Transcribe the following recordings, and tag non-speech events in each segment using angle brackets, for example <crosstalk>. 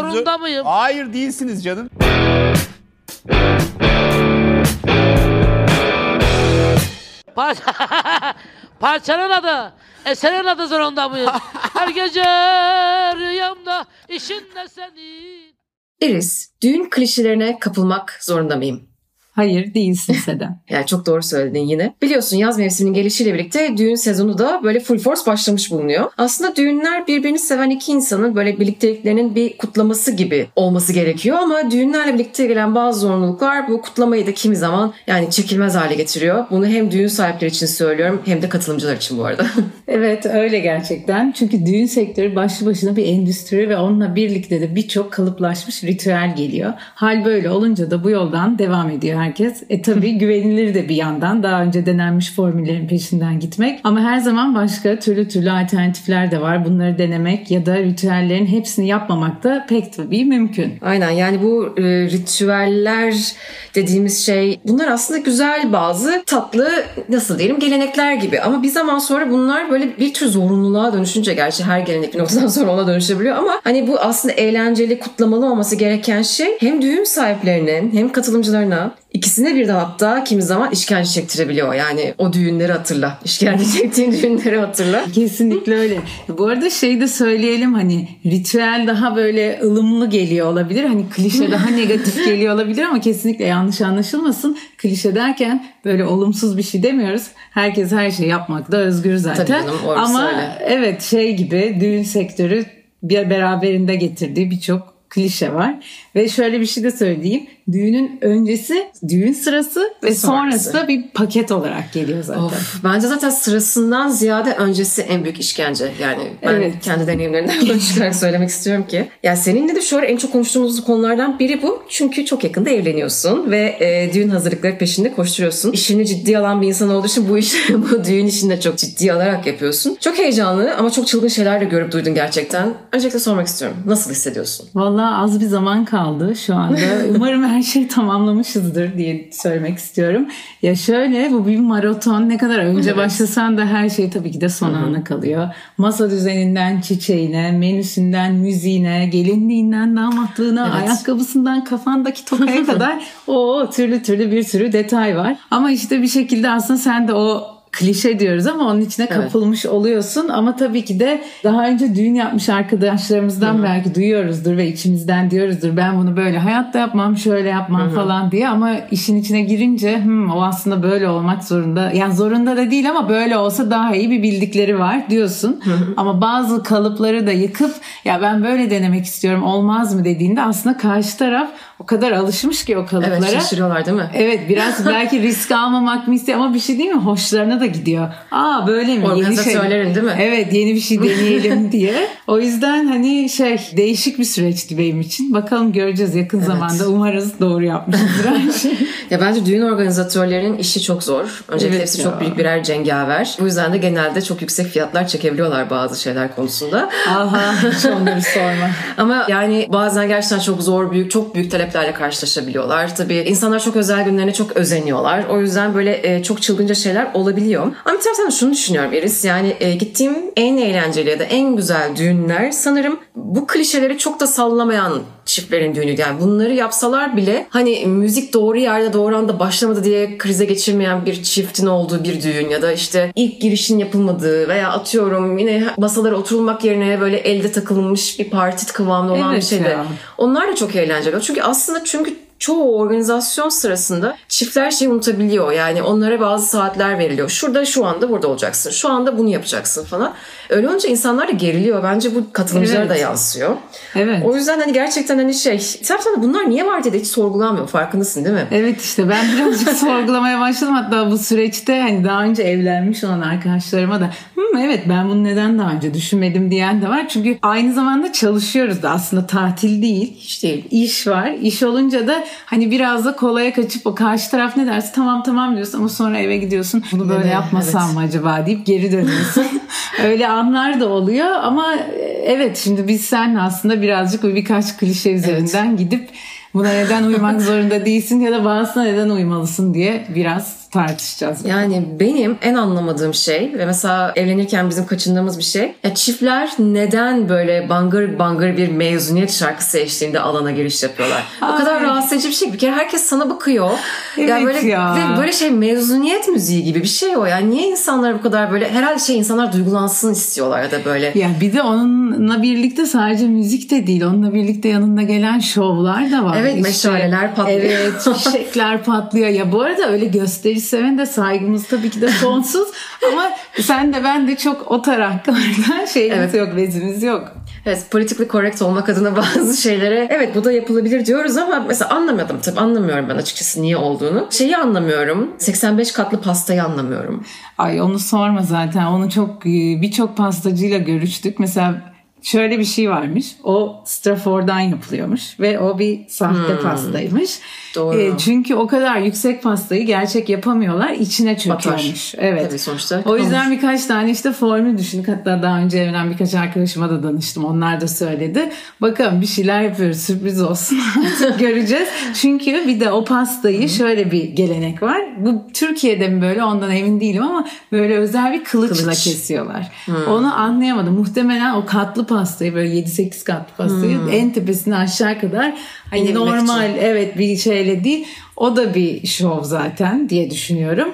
Zorunda mıyım? Hayır değilsiniz canım. Par <laughs> Parçanın adı. Eserin adı zorunda mıyım? <laughs> Her gece rüyamda işin de senin. Iris, düğün klişelerine kapılmak zorunda mıyım? Hayır değilsin <laughs> Seda. Yani çok doğru söyledin yine. Biliyorsun yaz mevsiminin gelişiyle birlikte düğün sezonu da böyle full force başlamış bulunuyor. Aslında düğünler birbirini seven iki insanın böyle birlikteliklerinin bir kutlaması gibi olması gerekiyor ama düğünlerle birlikte gelen bazı zorunluluklar bu kutlamayı da kimi zaman yani çekilmez hale getiriyor. Bunu hem düğün sahipleri için söylüyorum hem de katılımcılar için bu arada. <laughs> Evet öyle gerçekten. Çünkü düğün sektörü başlı başına bir endüstri ve onunla birlikte de birçok kalıplaşmış ritüel geliyor. Hal böyle olunca da bu yoldan devam ediyor herkes. E tabii <laughs> güvenilir de bir yandan daha önce denenmiş formüllerin peşinden gitmek. Ama her zaman başka türlü türlü alternatifler de var. Bunları denemek ya da ritüellerin hepsini yapmamak da pek tabii mümkün. Aynen yani bu e, ritüeller dediğimiz şey bunlar aslında güzel bazı tatlı nasıl diyelim gelenekler gibi ama bir zaman sonra bunlar böyle bir tür zorunluluğa dönüşünce gerçi her gelenek bir noktadan sonra ona dönüşebiliyor ama hani bu aslında eğlenceli kutlamalı olması gereken şey hem düğün sahiplerinin hem katılımcılarına ikisine bir de hatta kimi zaman işkence çektirebiliyor. Yani o düğünleri hatırla. İşkence <laughs> çektiğin düğünleri hatırla. Kesinlikle öyle. Bu arada şey de söyleyelim hani ritüel daha böyle ılımlı geliyor olabilir. Hani klişe daha <laughs> negatif geliyor olabilir ama kesinlikle yanlış anlaşılmasın. Klişe derken böyle olumsuz bir şey demiyoruz. Herkes her şeyi yapmakta özgür zaten. Tabii canım, ama öyle. evet şey gibi düğün sektörü bir beraberinde getirdiği birçok klişe var. Ve şöyle bir şey de söyleyeyim. Düğünün öncesi, düğün sırası ve sonrası Sonrası. da bir paket olarak geliyor zaten. Of, bence zaten sırasından ziyade öncesi en büyük işkence. Yani ben Evet. kendi deneyimlerimden <laughs> yola çıkarak söylemek istiyorum ki. Ya seninle de şu ara en çok konuştuğumuz konulardan biri bu. Çünkü çok yakında evleniyorsun ve e, düğün hazırlıkları peşinde koşturuyorsun. İşini ciddiye alan bir insan olduğu için bu işi, <laughs> bu düğün işini de çok ciddiye alarak yapıyorsun. Çok heyecanlı ama çok çılgın şeyler de görüp duydun gerçekten. Öncelikle sormak istiyorum. Nasıl hissediyorsun? Vallahi az bir zaman kaldı şu anda. Umarım her şeyi tamamlamışızdır diye söylemek istiyorum. Ya şöyle bu bir maraton. Ne kadar önce Evet. başlasan da her şey tabii ki de son ana kalıyor. Masa düzeninden çiçeğine, menüsünden müziğine, gelinliğinden damatlığına, Evet. ayakkabısından kafandaki tokaya <laughs> kadar o türlü türlü bir sürü detay var. Ama işte bir şekilde aslında sen de o klişe diyoruz ama onun içine Evet. kapılmış oluyorsun. Ama tabii ki de daha önce düğün yapmış arkadaşlarımızdan belki duyuyoruzdur ve içimizden diyoruzdur. Ben bunu böyle hayatta yapmam şöyle yapmam falan diye. Ama işin içine girince "Hmm, o aslında böyle olmak zorunda. Yani zorunda da değil ama böyle olsa daha iyi bir bildikleri var diyorsun. Ama bazı kalıpları da yıkıp ya ben böyle denemek istiyorum olmaz mı? dediğinde aslında karşı taraf o kadar alışmış ki o kalıplara. Evet şaşırıyorlar değil mi? Evet biraz belki risk almamak mı istiyor ama bir şey değil mi? Hoşlarına da gidiyor. Aa böyle mi? Yeni şey. Değil mi? Evet yeni bir şey deneyelim <laughs> diye. O yüzden hani şey değişik bir süreçti benim için. Bakalım göreceğiz yakın zamanda. Umarız doğru yapmışızdır her <laughs> şey. Ya bence düğün organizatörlerinin işi çok zor. Öncelikle Evet hepsi ya. çok büyük birer cengaver. Bu yüzden de genelde çok yüksek fiyatlar çekebiliyorlar bazı şeyler konusunda. Aha hiç <laughs> onları sorma. Ama yani bazen gerçekten çok zor, büyük, çok büyük taleplerle karşılaşabiliyorlar. Tabii insanlar çok özel günlerine çok özeniyorlar. O yüzden böyle e, çok çılgınca şeyler olabiliyor. Ama bir taraftan şunu düşünüyorum Iris. Yani e, gittiğim en eğlenceli ya da en güzel düğünler sanırım bu klişeleri çok da sallamayan çiftlerin düğünüydü. Yani bunları yapsalar bile hani müzik doğru yerde doğru anda başlamadı diye krize geçirmeyen bir çiftin olduğu bir düğün ya da işte ilk girişin yapılmadığı veya atıyorum yine masalara oturulmak yerine böyle elde takılmış bir parti kıvamında olan Evet bir şeydi. ya. Onlar da çok eğlenceli. Çünkü aslında çünkü çoğu organizasyon sırasında çiftler şeyi unutabiliyor. Yani onlara bazı saatler veriliyor. Şurada şu anda burada olacaksın. Şu anda bunu yapacaksın falan. Öyle olunca insanlar da geriliyor. Bence bu katılımcılara Evet. da yansıyor. Evet. O yüzden hani gerçekten hani şey taraftan bunlar niye var diye hiç sorgulanmıyor. Farkındasın değil mi? Evet işte ben birazcık <laughs> sorgulamaya başladım. Hatta bu süreçte hani daha önce evlenmiş olan arkadaşlarıma da "Hmm, evet ben bunu neden daha önce düşünmedim diyen de var. Çünkü aynı zamanda çalışıyoruz da aslında tatil değil. Hiç değil. İş var. İş olunca da hani biraz da kolaya kaçıp o karşı taraf ne derse tamam tamam diyorsun ama sonra eve gidiyorsun. Bunu böyle Evet, yapmasam evet. mı acaba deyip geri dönüyorsun. <laughs> Öyle anlar da oluyor ama e, evet şimdi biz seninle aslında birazcık birkaç klişe üzerinden gidip buna neden uymak zorunda değilsin ya da bazısına neden uymalısın diye biraz tartışacağız. Yani benim en anlamadığım şey ve mesela evlenirken bizim kaçındığımız bir şey. Ya çiftler neden böyle bangır bangır bir mezuniyet şarkısı eşliğinde alana giriş yapıyorlar? O kadar rahatsız edici bir şey. Bir kere herkes sana bakıyor. Evet böyle, ya. Ve böyle şey mezuniyet müziği gibi bir şey o. Yani niye insanlar bu kadar böyle herhalde şey insanlar duygulansın istiyorlar ya da böyle. Ya bir de onunla birlikte sadece müzik de değil. Onunla birlikte yanında gelen şovlar da var. Evet, meşaleler patlıyor. Evet <laughs> çiçekler patlıyor. Ya bu arada öyle gösteri seven de saygımız tabii ki de sonsuz. <laughs> Ama sen de ben de çok o taraklarda <laughs> şeyimiz Evet. yok, bezimiz yok. Evet politically correct olmak adına <laughs> bazı şeylere evet bu da yapılabilir diyoruz ama mesela anlamadım tabii anlamıyorum ben açıkçası niye olduğunu. Şeyi anlamıyorum 85 katlı pastayı anlamıyorum. Ay onu sorma zaten. Onu çok birçok pastacıyla görüştük. Mesela şöyle bir şey varmış. O Strafor'dan yapılıyormuş ve o bir sahte pastaymış. Hmm. Doğru. E, çünkü o kadar yüksek pastayı gerçek yapamıyorlar. içine çöküyormuş. Evet. Tabii sonuçta O yüzden birkaç tane işte formül düşündük. Hatta daha önce evlen birkaç arkadaşıma da danıştım. Onlar da söyledi. Bakalım bir şeyler yapıyoruz. Sürpriz olsun. <laughs> Göreceğiz. Çünkü bir de o pastayı şöyle bir gelenek var. Bu Türkiye'de mi böyle ondan emin değilim ama böyle özel bir kılıçla Kılıç. kesiyorlar. Onu anlayamadım. Muhtemelen o katlı pastayı böyle 7-8 katlı pastayı en tepesine aşağı kadar hani İnebilmek normal için. evet bir şeyle değil. O da bir şov zaten diye düşünüyorum.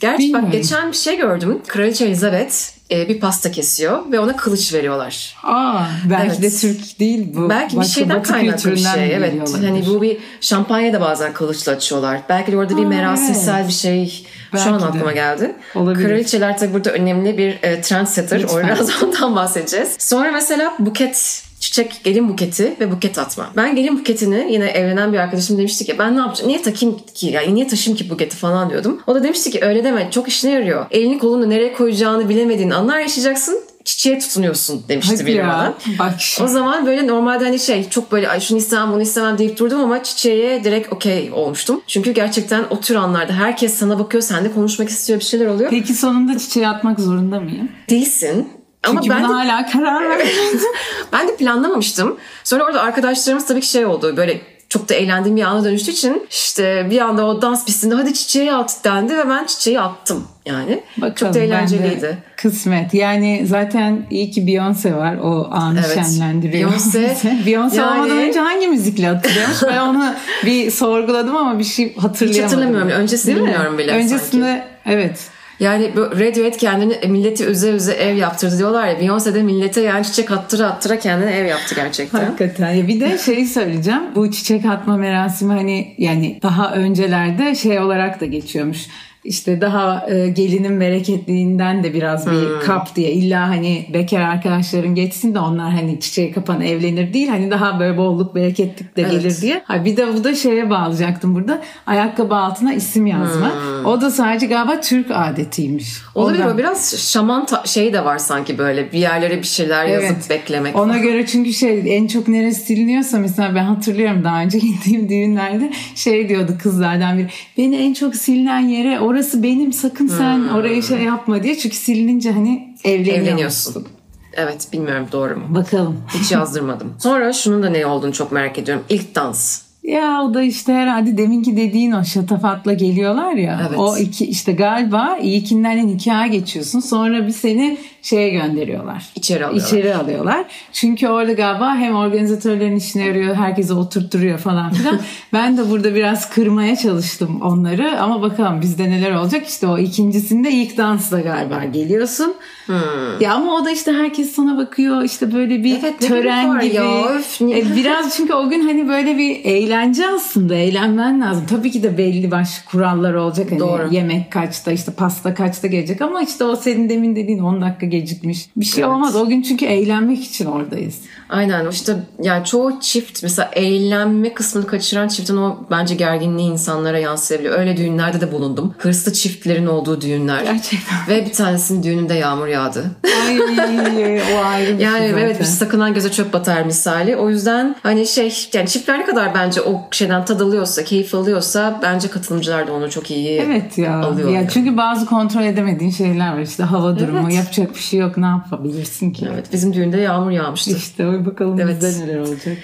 Gerçi Bilmiyorum. bak geçen bir şey gördüm. Kraliçe Elizabeth e, bir pasta kesiyor ve ona kılıç veriyorlar. Aa, belki Evet. de Türk değil bu. Belki bir şeyden kaynaklı bir şey. Evet. Hani bu bir şampanya da bazen kılıçla açıyorlar. Belki de orada bir merasimsel evet. bir şey Belki şu an de. aklıma geldi. Olabilir. Kraliçeler tabii burada önemli bir e, trendsetter. O Lütfen. <laughs> ondan bahsedeceğiz. Sonra mesela buket çiçek gelin buketi ve buket atma. Ben gelin buketini yine evlenen bir arkadaşım demişti ki ben ne yapacağım? Niye takayım ki? Yani niye taşıyayım ki buketi falan diyordum. O da demişti ki öyle deme çok işine yarıyor. Elini kolunu nereye koyacağını bilemediğin anlar yaşayacaksın. Çiçeğe tutunuyorsun demişti Hadi biri bana. Bak O zaman böyle normalde hani şey çok böyle ay şunu istemem bunu istemem deyip durdum ama çiçeğe direkt okey olmuştum. Çünkü gerçekten o tür anlarda herkes sana bakıyor sen de konuşmak istiyor bir şeyler oluyor. Peki sonunda çiçeği atmak zorunda mıyım? Değilsin. Ama Çünkü ben de, buna hala karar vermedim. <laughs> ben de planlamamıştım. Sonra orada arkadaşlarımız tabii ki şey oldu böyle çok da eğlendiğim bir ana dönüştüğü için işte bir anda o dans pistinde hadi çiçeği at dendi ve ben çiçeği attım yani. Bakalım, çok da de eğlenceliydi. Kısmet. Yani zaten iyi ki Beyoncé var. O anı Evet. şenlendiriyor. Beyoncé, <laughs> Beyoncé yani- olmadan önce hangi müzikle hatırlıyormuş? ben onu bir sorguladım ama bir şey hatırlayamadım. Hiç hatırlamıyorum. Öncesini Değil mi? bilmiyorum bile Öncesinde evet. Yani Radiohead kendini e, milleti üze üze ev yaptırdı diyorlar ya. Beyoncé de millete yani çiçek attıra attıra kendine ev yaptı gerçekten. Hakikaten. Bir de şeyi söyleyeceğim. Bu çiçek atma merasimi hani yani daha öncelerde şey olarak da geçiyormuş. İşte daha e, gelinin bereketliğinden de biraz bir Hmm. kap diye illa hani bekar arkadaşların geçsin de onlar hani çiçeği kapan evlenir değil hani daha böyle bolluk bereketlik de Evet. gelir diye. Ha, bir de bu da şeye bağlayacaktım burada ayakkabı altına isim yazma. O da sadece galiba Türk adetiymiş. Hmm. Olabilir Ondan- o biraz şaman ta- şeyi de var sanki böyle bir yerlere bir şeyler yazıp Evet. beklemek. Ona falan. göre çünkü şey en çok neresi siliniyorsa mesela ben hatırlıyorum daha önce <laughs> gittiğim düğünlerde şey diyordu kızlardan biri. Beni en çok silinen yere orası benim sakın sen Hmm. oraya şey yapma diye. Çünkü silinince hani evleniyorsun. Evleniyorsun. Evet bilmiyorum doğru mu? Bakalım. Hiç <laughs> yazdırmadım. Sonra şunun da ne olduğunu çok merak ediyorum. İlk dans. Ya o da işte herhalde deminki dediğin o şatafatla geliyorlar ya. Evet. O iki işte galiba ilkinden nikaha geçiyorsun. Sonra bir seni şeye gönderiyorlar. İçeri alıyorlar. İçeri alıyorlar. Çünkü orada galiba hem organizatörlerin işine yarıyor, herkesi oturtturuyor falan filan. <laughs> ben de burada biraz kırmaya çalıştım onları ama bakalım bizde neler olacak. İşte o ikincisinde ilk dansla galiba geliyorsun. Ya ama o da işte herkes sana bakıyor işte böyle bir Hmm. Evet, tören gibi. ya, öf, E, biraz <laughs> çünkü o gün hani böyle bir eğlence aslında eğlenmen lazım. Tabii ki de belli başlı kurallar olacak. Hani Doğru. yemek kaçta işte pasta kaçta gelecek ama işte o senin demin dediğin 10 dakika gecikmiş. Bir şey Evet. olmaz. O gün çünkü eğlenmek için oradayız. Aynen işte yani çoğu çift mesela eğlenme kısmını kaçıran çiftin o bence gerginliği insanlara yansıyabiliyor. Öyle düğünlerde de bulundum. Hırslı çiftlerin olduğu düğünler. Gerçekten. Ve bir tanesinin düğününde yağmur yağdı. Ay o ayrı bir Yani şey evet zaten. bir sakınan göze çöp batar misali. O yüzden hani şey yani çiftler ne kadar bence o şeyden tad alıyorsa, keyif alıyorsa bence katılımcılar da onu çok iyi Evet ya. alıyor. ya çünkü bazı kontrol edemediğin şeyler var. İşte hava durumu, Evet. yapacak bir bir şey yok ne yapabilirsin ki? Evet bizim düğünde yağmur yağmıştı. İşte oy bakalım Evet. bizde neler olacak.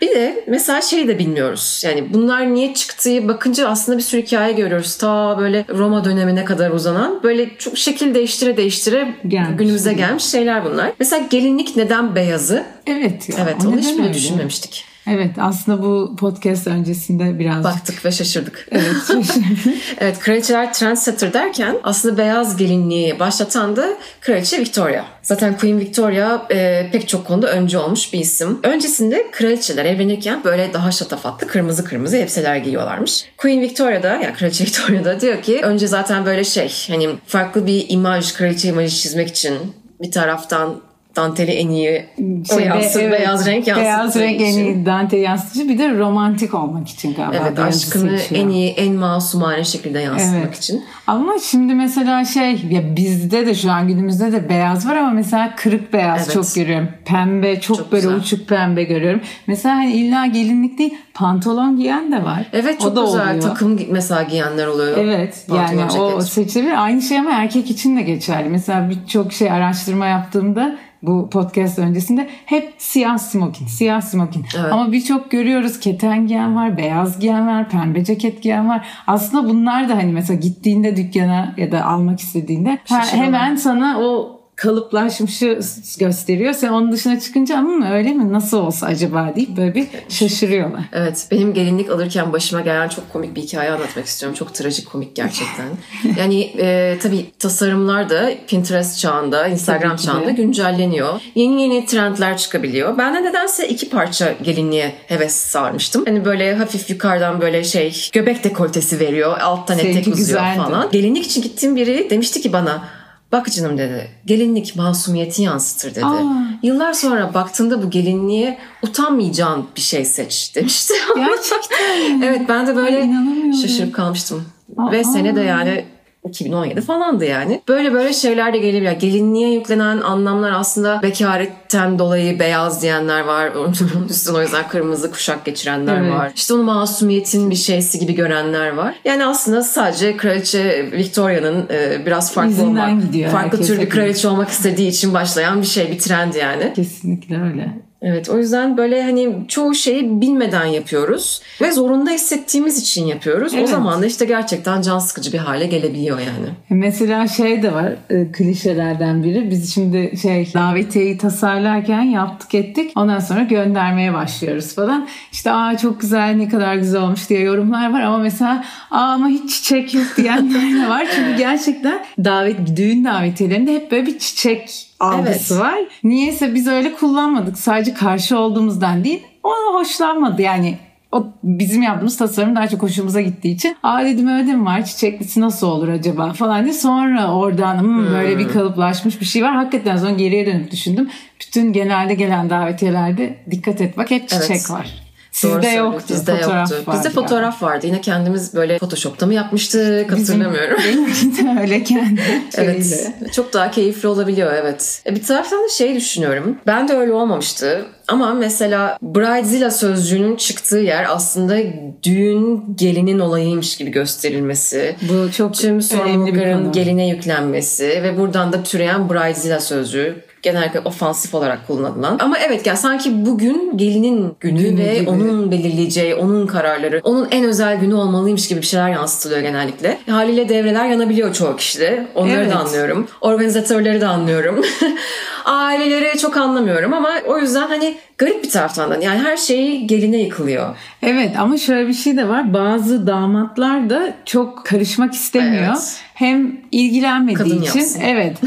Bir de mesela şey de bilmiyoruz. Yani bunlar niye çıktığı bakınca aslında bir sürü hikaye görüyoruz. Ta böyle Roma dönemine kadar uzanan böyle çok şekil değiştire değiştire Gelmiş. günümüze gelmiş şeyler bunlar. Mesela gelinlik neden beyazı? Evet ya. Evet o onu hiç bile düşünmemiştik. Evet aslında bu podcast öncesinde biraz Baktık ve şaşırdık. Evet <laughs> şaşırdım. Evet kraliçeler trendsetter derken aslında beyaz gelinliği başlatan da kraliçe Victoria. Zaten Queen Victoria e, pek çok konuda öncü olmuş bir isim. Öncesinde kraliçeler evlenirken böyle daha şatafatlı kırmızı kırmızı elbiseler giyiyorlarmış. Queen Victoria da yani kraliçe <laughs> Victoria da diyor ki önce zaten böyle şey hani farklı bir imaj kraliçe imajı çizmek için bir taraftan danteli en iyi o Şey, yansıt, evet, beyaz renk yansıttığı Beyaz renk en iyi Dante yansıtıcı bir de romantik olmak için galiba. Evet aşkını seçiyor. en iyi en masumane şekilde yansıtmak Evet. için. Ama şimdi mesela şey ya bizde de şu an günümüzde de beyaz var ama mesela kırık beyaz Evet. çok görüyorum. Pembe çok, Çok böyle güzel. uçuk pembe görüyorum. Mesela hani illa gelinlik değil pantolon giyen de var. Evet O çok da güzel. oluyor. Takım mesela giyenler oluyor. Evet Pantolon, yani o ceket. seçilebilir. Aynı şey ama erkek için de geçerli. Mesela birçok şey araştırma yaptığımda bu podcast öncesinde hep siyah smokin, siyah smokin. Evet. Ama birçok görüyoruz keten giyen var, beyaz giyen var, pembe ceket giyen var. Aslında bunlar da hani mesela gittiğinde dükkana ya da almak istediğinde Şaşırıyorlar. hemen sana o kalıplaşmışı gösteriyor. Sen onun dışına çıkınca ama öyle mi nasıl olsa acaba deyip böyle bir şaşırıyorlar. Evet benim gelinlik alırken başıma gelen çok komik bir hikaye anlatmak istiyorum. Çok trajik komik gerçekten. <laughs> yani e, tabii tasarımlar da Pinterest çağında, Instagram çağında güncelleniyor. Yeni yeni trendler çıkabiliyor. Ben de nedense iki parça gelinliğe heves sarmıştım. Hani böyle hafif yukarıdan böyle şey göbek dekoltesi veriyor. Alttan etek uzuyor güzeldi. falan. Gelinlik için gittiğim biri demişti ki bana Bak canım dedi. Gelinlik masumiyeti yansıtır dedi. Aa. Yıllar sonra baktığında bu gelinliğe utanmayacağın bir şey seç demişti. Gerçekten. <laughs> evet ben de böyle Ay, şaşırıp kalmıştım. Aa. Ve sene de yani 2017 falandı yani. Böyle böyle şeyler de gelebiliyor. Gelinliğe yüklenen anlamlar aslında bekaretten dolayı beyaz diyenler var. <laughs> Onun üstüne o yüzden kırmızı kuşak geçirenler Evet. var. İşte onu masumiyetin bir şeysi gibi görenler var. Yani aslında sadece Kraliçe Victoria'nın e, biraz farklı İzinden olmak, gidiyor farklı türlü kraliçe olmak istediği için başlayan bir şey, bir trend yani. Kesinlikle öyle. Evet o yüzden böyle hani çoğu şeyi bilmeden yapıyoruz ve zorunda hissettiğimiz için yapıyoruz. O Evet. zaman da işte gerçekten can sıkıcı bir hale gelebiliyor yani. Mesela şey de var e, klişelerden biri. Biz şimdi şey davetiyeyi tasarlarken yaptık ettik. Ondan sonra göndermeye başlıyoruz falan. İşte aa çok güzel ne kadar güzel olmuş diye yorumlar var ama mesela aa ama hiç çiçek yok diyenler de var. Çünkü gerçekten davet düğün davetiyelerinde hep böyle bir çiçek algısı Evet. var. Niyeyse biz öyle kullanmadık. Sadece karşı olduğumuzdan değil. Ona hoşlanmadı yani. O bizim yaptığımız tasarım daha çok hoşumuza gittiği için aa dedim öyle mi var çiçeklisi nasıl olur acaba falan diye sonra oradan hmm, böyle bir kalıplaşmış bir şey var. Hakikaten sonra geriye dönüp düşündüm. Bütün genelde gelen davetiyelerde dikkat et bak hep çiçek Evet. var. Doğru Sizde söylüyorsun. yoktu. Bizde fotoğraf yoktu. vardı Bizde fotoğraf vardı. Yine kendimiz böyle Photoshop'ta mı yapmıştık hatırlamıyorum. Benimki de <laughs> öyle kendi Evet. Çok daha keyifli olabiliyor evet. E, Bir taraftan da şey düşünüyorum. Ben de öyle olmamıştı. Ama mesela Bridezilla sözcüğünün çıktığı yer aslında düğün gelinin olayıymış gibi gösterilmesi. Bu çok Tüm sorumlulukların geline yüklenmesi ve buradan da türeyen Bridezilla sözcüğü genellikle ofansif olarak kullanılan. Ama evet ya sanki bugün gelinin günü Günü ve gibi. onun belirleyeceği, onun kararları, onun en özel günü olmalıymış gibi bir şeyler yansıtılıyor genellikle. Haliyle devreler yanabiliyor çoğu kişide. Onları Evet. da anlıyorum. Organizatörleri de anlıyorum. <laughs> Aileleri çok anlamıyorum ama o yüzden hani garip bir taraftan da yani her şey geline yıkılıyor. Evet ama şöyle bir şey de var. Bazı damatlar da çok karışmak istemiyor. Evet. Hem ilgilenmediği Kadın için yapsın. evet. <laughs>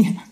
<laughs>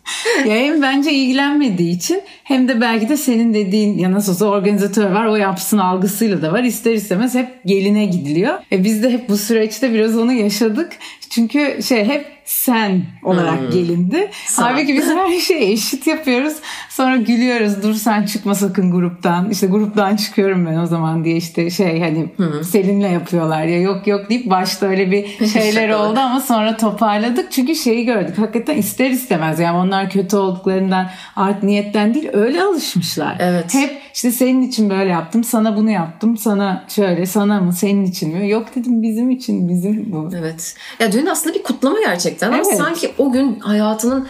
ya hem bence ilgilenmediği için hem de belki de senin dediğin ya nasıl olsa organizatör var o yapsın algısıyla da var. İster istemez hep geline gidiliyor. E biz de hep bu süreçte biraz onu yaşadık. Çünkü şey hep sen olarak gelindi. Sen. Halbuki biz her şeyi eşit yapıyoruz. Sonra gülüyoruz. Dur sen çıkma sakın gruptan. İşte gruptan çıkıyorum ben o zaman diye işte şey hani Selin'le yapıyorlar ya yok yok deyip başta öyle bir <laughs> şeyler Şaka. oldu ama sonra toparladık. Çünkü şeyi gördük. Hakikaten ister istemez yani onlar kötü olduklarından art niyetten değil öyle alışmışlar. Evet. Hep işte senin için böyle yaptım. Sana bunu yaptım. Sana şöyle sana mı senin için mi? Yok dedim bizim için bizim bu. Evet. Ya düğün aslında bir kutlama gerçekten ama Evet. sanki o gün hayatının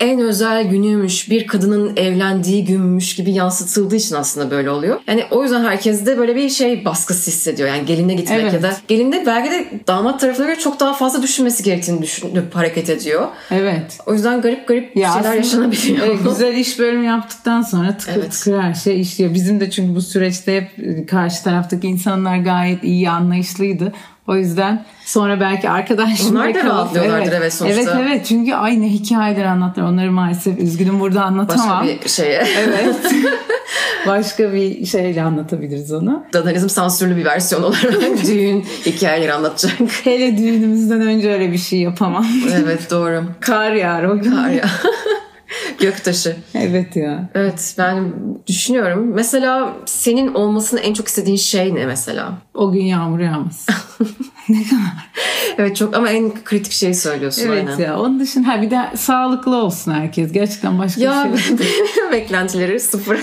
en özel günüymüş, bir kadının evlendiği günmüş gibi yansıtıldığı için aslında böyle oluyor. Yani o yüzden herkes de böyle bir şey baskısı hissediyor. Yani geline gitmek Evet. ya da gelinde belki de damat tarafına göre çok daha fazla düşünmesi gerektiğini düşünüp hareket ediyor. Evet. O yüzden garip garip Ya şeyler yaşanabiliyor. evet, güzel iş bölümü yaptıktan sonra tıkır Evet. tıkır her şey işliyor. Bizim de çünkü bu süreçte hep e, karşı taraftaki insanlar gayet iyi anlayışlıydı. O yüzden sonra belki arkadaşlık Onlar da rahatlıyorlardır evet sonuçta. Evet evet çünkü aynı hikayeler anlattılar. Onları maalesef üzgünüm burada anlatamam. Başka bir şeye. Evet. <laughs> Başka bir şeyle anlatabiliriz onu. Dadanizm sansürlü bir versiyon olarak düğün hikayeleri anlatacak. Hele düğünümüzden önce öyle bir şey yapamam. evet doğru. Kar yağar o gün. Var ya. Göktaşı. Evet ya. Evet ben düşünüyorum. Mesela senin olmasını en çok istediğin şey ne mesela? O gün yağmur yağmaz. <laughs> ne kadar. Evet çok ama en kritik şeyi söylüyorsun Evet aynen. ya. Onun dışında ha bir de sağlıklı olsun herkes. Gerçekten başka Ya bir şey yok. <laughs> beklentileri sıfır.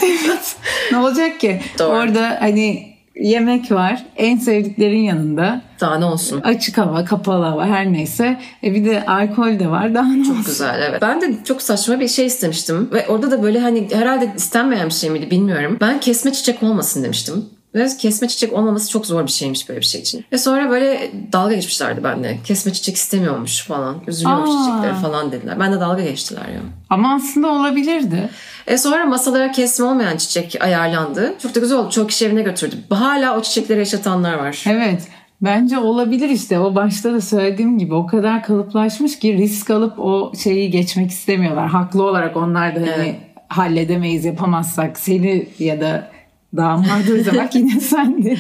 ne olacak ki? Doğru. Orada hani yemek var. En sevdiklerin yanında. Daha ne olsun? Açık hava, kapalı hava her neyse. E bir de alkol de var. Daha ne olsun? Güzel evet. Ben de çok saçma bir şey istemiştim. Ve orada da böyle hani herhalde istenmeyen bir şey miydi bilmiyorum. Ben kesme çiçek olmasın demiştim. Ve kesme çiçek olmaması çok zor bir şeymiş böyle bir şey için. Ve sonra böyle dalga geçmişlerdi benimle. Kesme çiçek istemiyormuş falan. Üzülüyormuş Aa. çiçekleri falan dediler. Ben de dalga geçtiler ya. Ama aslında olabilirdi. E sonra masalara kesme olmayan çiçek ayarlandı. Çok da güzel oldu. Çok kişi evine götürdü. Hala o çiçekleri yaşatanlar var. Evet. Bence olabilir işte. O başta da söylediğim gibi o kadar kalıplaşmış ki risk alıp o şeyi geçmek istemiyorlar. Haklı olarak onlar da hani Evet. halledemeyiz yapamazsak seni ya da damadı üzermek <laughs> yine sendin.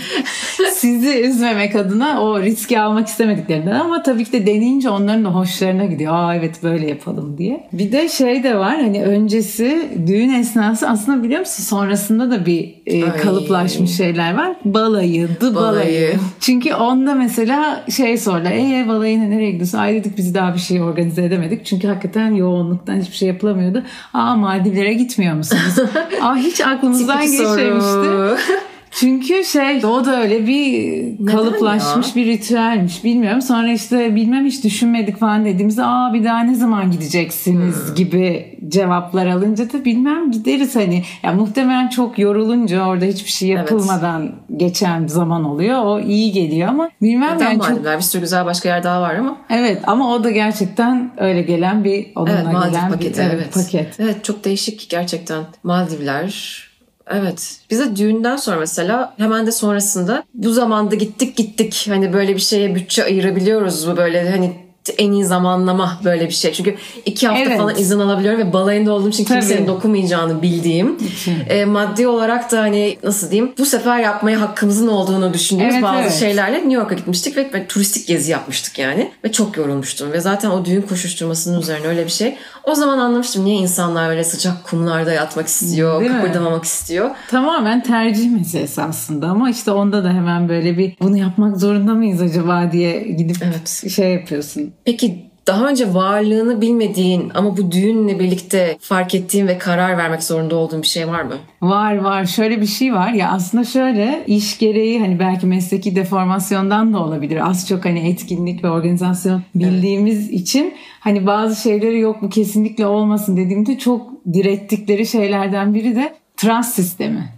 Sizi üzmemek adına o riski almak istemediklerinden ama tabii ki de deneyince onların da hoşlarına gidiyor. Aa evet böyle yapalım diye. Bir de şey de var hani öncesi düğün esnası aslında biliyor musun sonrasında da bir e, kalıplaşmış şeyler var. Balayı, dı balayı. Balayı. Çünkü onda mesela şey sordular. Eee balayına nereye gidiyorsun? Ay dedik biz daha bir şey organize edemedik. Çünkü hakikaten yoğunluktan hiçbir şey yapılamıyordu. Aa Maldivlere gitmiyor musunuz? <laughs> Aa hiç aklımızdan geçmemişti. <laughs> Çünkü şey o da öyle bir kalıplaşmış bir ritüelmiş bilmiyorum. Sonra işte bilmem hiç düşünmedik falan dediğimizde aa bir daha ne zaman gideceksiniz Hmm. gibi cevaplar alınca da bilmem gideriz hani. Ya muhtemelen çok yorulunca orada hiçbir şey Evet. yapılmadan geçen zaman oluyor. O iyi geliyor ama bilmem Neden yani çok Maldivler? Bir sürü güzel başka yer daha var ama. Evet ama o da gerçekten öyle gelen bir onunla Evet Maldiv gelen paketi bir evet. paket. Evet çok değişik gerçekten. Maldivler Evet. Bize düğünden sonra mesela hemen de sonrasında bu zamanda gittik gittik. Hani böyle bir şeye bütçe ayırabiliyoruz mu böyle hani en iyi zamanlama böyle bir şey. Çünkü iki hafta Evet. falan izin alabiliyorum ve balayında olduğum için Tabii. kimsenin dokunmayacağını bildiğim. E, maddi olarak da hani nasıl diyeyim bu sefer yapmaya hakkımızın olduğunu düşündüğümüz Evet, bazı evet. şeylerle New York'a gitmiştik ve, ve turistik gezi yapmıştık yani. Ve çok yorulmuştum ve zaten o düğün koşuşturmasının üzerine öyle bir şey. O zaman anlamıştım niye insanlar böyle sıcak kumlarda yatmak istiyor, Değil mi? kıpırdamamak istiyor. Tamamen tercih meselesi aslında ama işte onda da hemen böyle bir bunu yapmak zorunda mıyız acaba diye gidip Evet. şey yapıyorsun. Peki daha önce varlığını bilmediğin ama bu düğünle birlikte fark ettiğin ve karar vermek zorunda olduğun bir şey var mı? Var var şöyle bir şey var ya aslında şöyle iş gereği hani belki mesleki deformasyondan da olabilir. Az çok hani etkinlik ve organizasyon bildiğimiz için hani bazı şeyleri yok bu kesinlikle olmasın dediğimde çok direttikleri şeylerden biri de trans sistemi.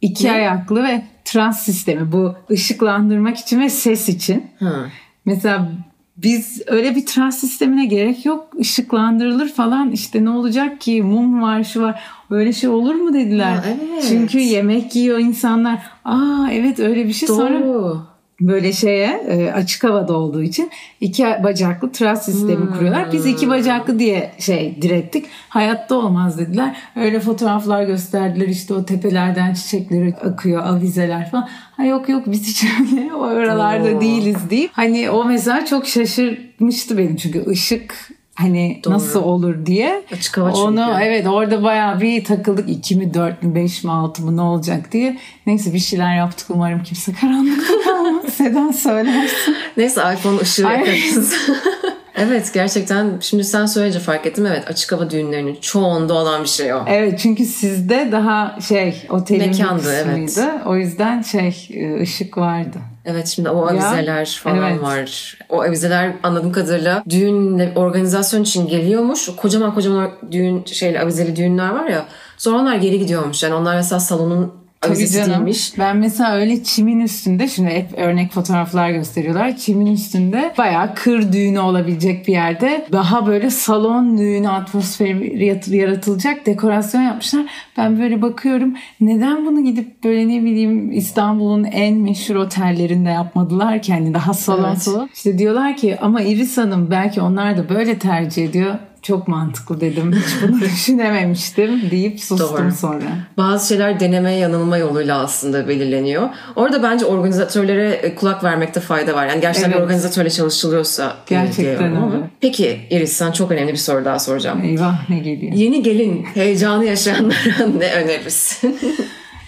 İki Ne? ayaklı ve trans sistemi bu ışıklandırmak için ve ses için. Hı. Mesela biz öyle bir trans sistemine gerek yok. Işıklandırılır falan işte ne olacak ki mum var şu var. Öyle şey olur mu dediler. Ha, evet. Çünkü yemek yiyor insanlar. Aa evet öyle bir şey sonra Doğru. Böyle şeye e, açık havada olduğu için iki bacaklı trans sistemi kuruyorlar. Biz iki bacaklı diye şey direttik. Hayatta olmaz dediler. Öyle fotoğraflar gösterdiler işte o tepelerden çiçekleri akıyor avizeler falan. Ha yok yok biz hiç <laughs> öyle o oralarda Oo. değiliz deyip. Hani o mesela çok şaşırmıştı benim çünkü ışık hani Doğru. nasıl olur diye. Açık hava çünkü. Onu evet orada bayağı bir takıldık. 2 mi 4 mü 5 mi 6 mı ne olacak diye. Neyse bir şeyler yaptık umarım kimse karanlıkta kalmaz. <laughs> Sedan söylersin. Neyse iPhone ışığı yakarız. <laughs> Evet gerçekten şimdi sen söyleyince fark ettim. Evet açık hava düğünlerinin çoğunda olan bir şey o. Evet çünkü sizde daha şey otelin Mekandı, bir evet. kısmıydı. O yüzden şey e, ışık vardı. Evet şimdi o avizeler falan evet. var. O avizeler anladığım kadarıyla düğünle organizasyon için geliyormuş. Kocaman kocaman düğün şeyle avizeli düğünler var ya. Sonra onlar geri gidiyormuş. Yani onlar mesela salonun Tabii canım. değilmiş. Ben mesela öyle çimin üstünde şimdi hep örnek fotoğraflar gösteriyorlar. Çimin üstünde bayağı kır düğünü olabilecek bir yerde daha böyle salon düğünü atmosferi yaratılacak dekorasyon yapmışlar. Ben böyle bakıyorum neden bunu gidip böyle ne bileyim İstanbul'un en meşhur otellerinde yapmadılar ki hani daha salon Evet. salon. İşte diyorlar ki ama Iris Hanım belki onlar da böyle tercih ediyor. Çok mantıklı dedim. Hiç bunu <laughs> düşünememiştim deyip sustum Doğru. sonra. Bazı şeyler deneme yanılma yoluyla aslında belirleniyor. Orada bence organizatörlere e, kulak vermekte fayda var. Yani gerçekten bir Evet. organizatörle çalışılıyorsa. e, Gerçekten ama. öyle. Peki Iris sen çok önemli bir soru daha soracağım. Eyvah ne geliyor. Yeni gelin heyecanı yaşayanlara <laughs> ne önerirsin? <laughs>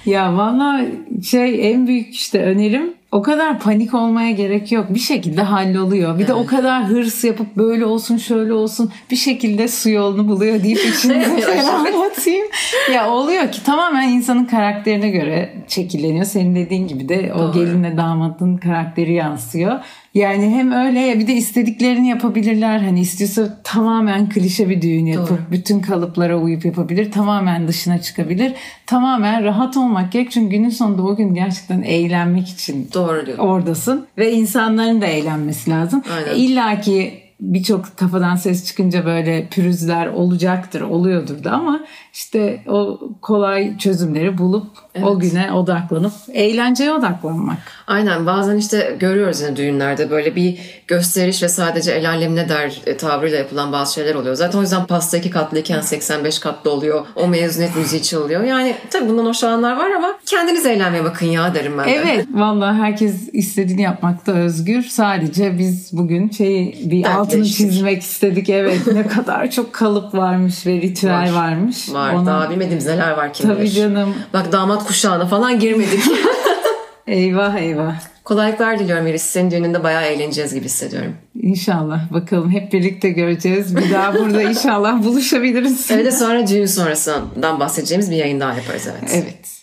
Ya valla şey en büyük işte önerim o kadar panik olmaya gerek yok. Bir şekilde halloluyor. Bir de o kadar hırs yapıp böyle olsun şöyle olsun bir şekilde su yolunu buluyor deyip <laughs> içinize Evet, ferahlatayım. ya oluyor ki tamamen insanın karakterine göre şekilleniyor. Senin dediğin gibi de o Doğru. gelinle damadın karakteri yansıyor. Yani hem öyle ya bir de istediklerini yapabilirler. Hani istiyorsa tamamen klişe bir düğün yapıp Doğru. bütün kalıplara uyup yapabilir. Tamamen dışına çıkabilir. Tamamen rahat olmak gerek. Çünkü günün sonunda o gün gerçekten eğlenmek için Doğru diyor. oradasın. Ve insanların da eğlenmesi lazım. Aynen. E, İlla ki birçok kafadan ses çıkınca böyle pürüzler olacaktır, oluyordur da ama işte o kolay çözümleri bulup o güne odaklanıp eğlenceye odaklanmak. Aynen bazen işte görüyoruz yani düğünlerde böyle bir gösteriş ve sadece el alem ne der e, tavrıyla yapılan bazı şeyler oluyor. Zaten o yüzden pasta iki katlıyken 85 katlı oluyor. O mezuniyet müziği çalıyor. Yani tabii bundan hoşlananlar var ama kendiniz eğlenmeye bakın ya derim ben de. Evet vallahi herkes istediğini yapmakta özgür. Sadece biz bugün şey bir altını çizmek istedik. Evet ne kadar çok kalıp varmış ve ritüel Var. varmış. Var Ona- daha bilmediğimiz neler var kim Tabii bilir. canım. Bak damat kuşağına falan girmedik. <laughs> Eyvah eyvah. Kolaylıklar diliyorum Iris. Senin düğününde bayağı eğleneceğiz gibi hissediyorum. İnşallah bakalım hep birlikte göreceğiz. Bir daha burada <laughs> inşallah buluşabiliriz. De sonra düğün sonrasından bahsedeceğimiz bir yayın daha yaparız evet. Evet.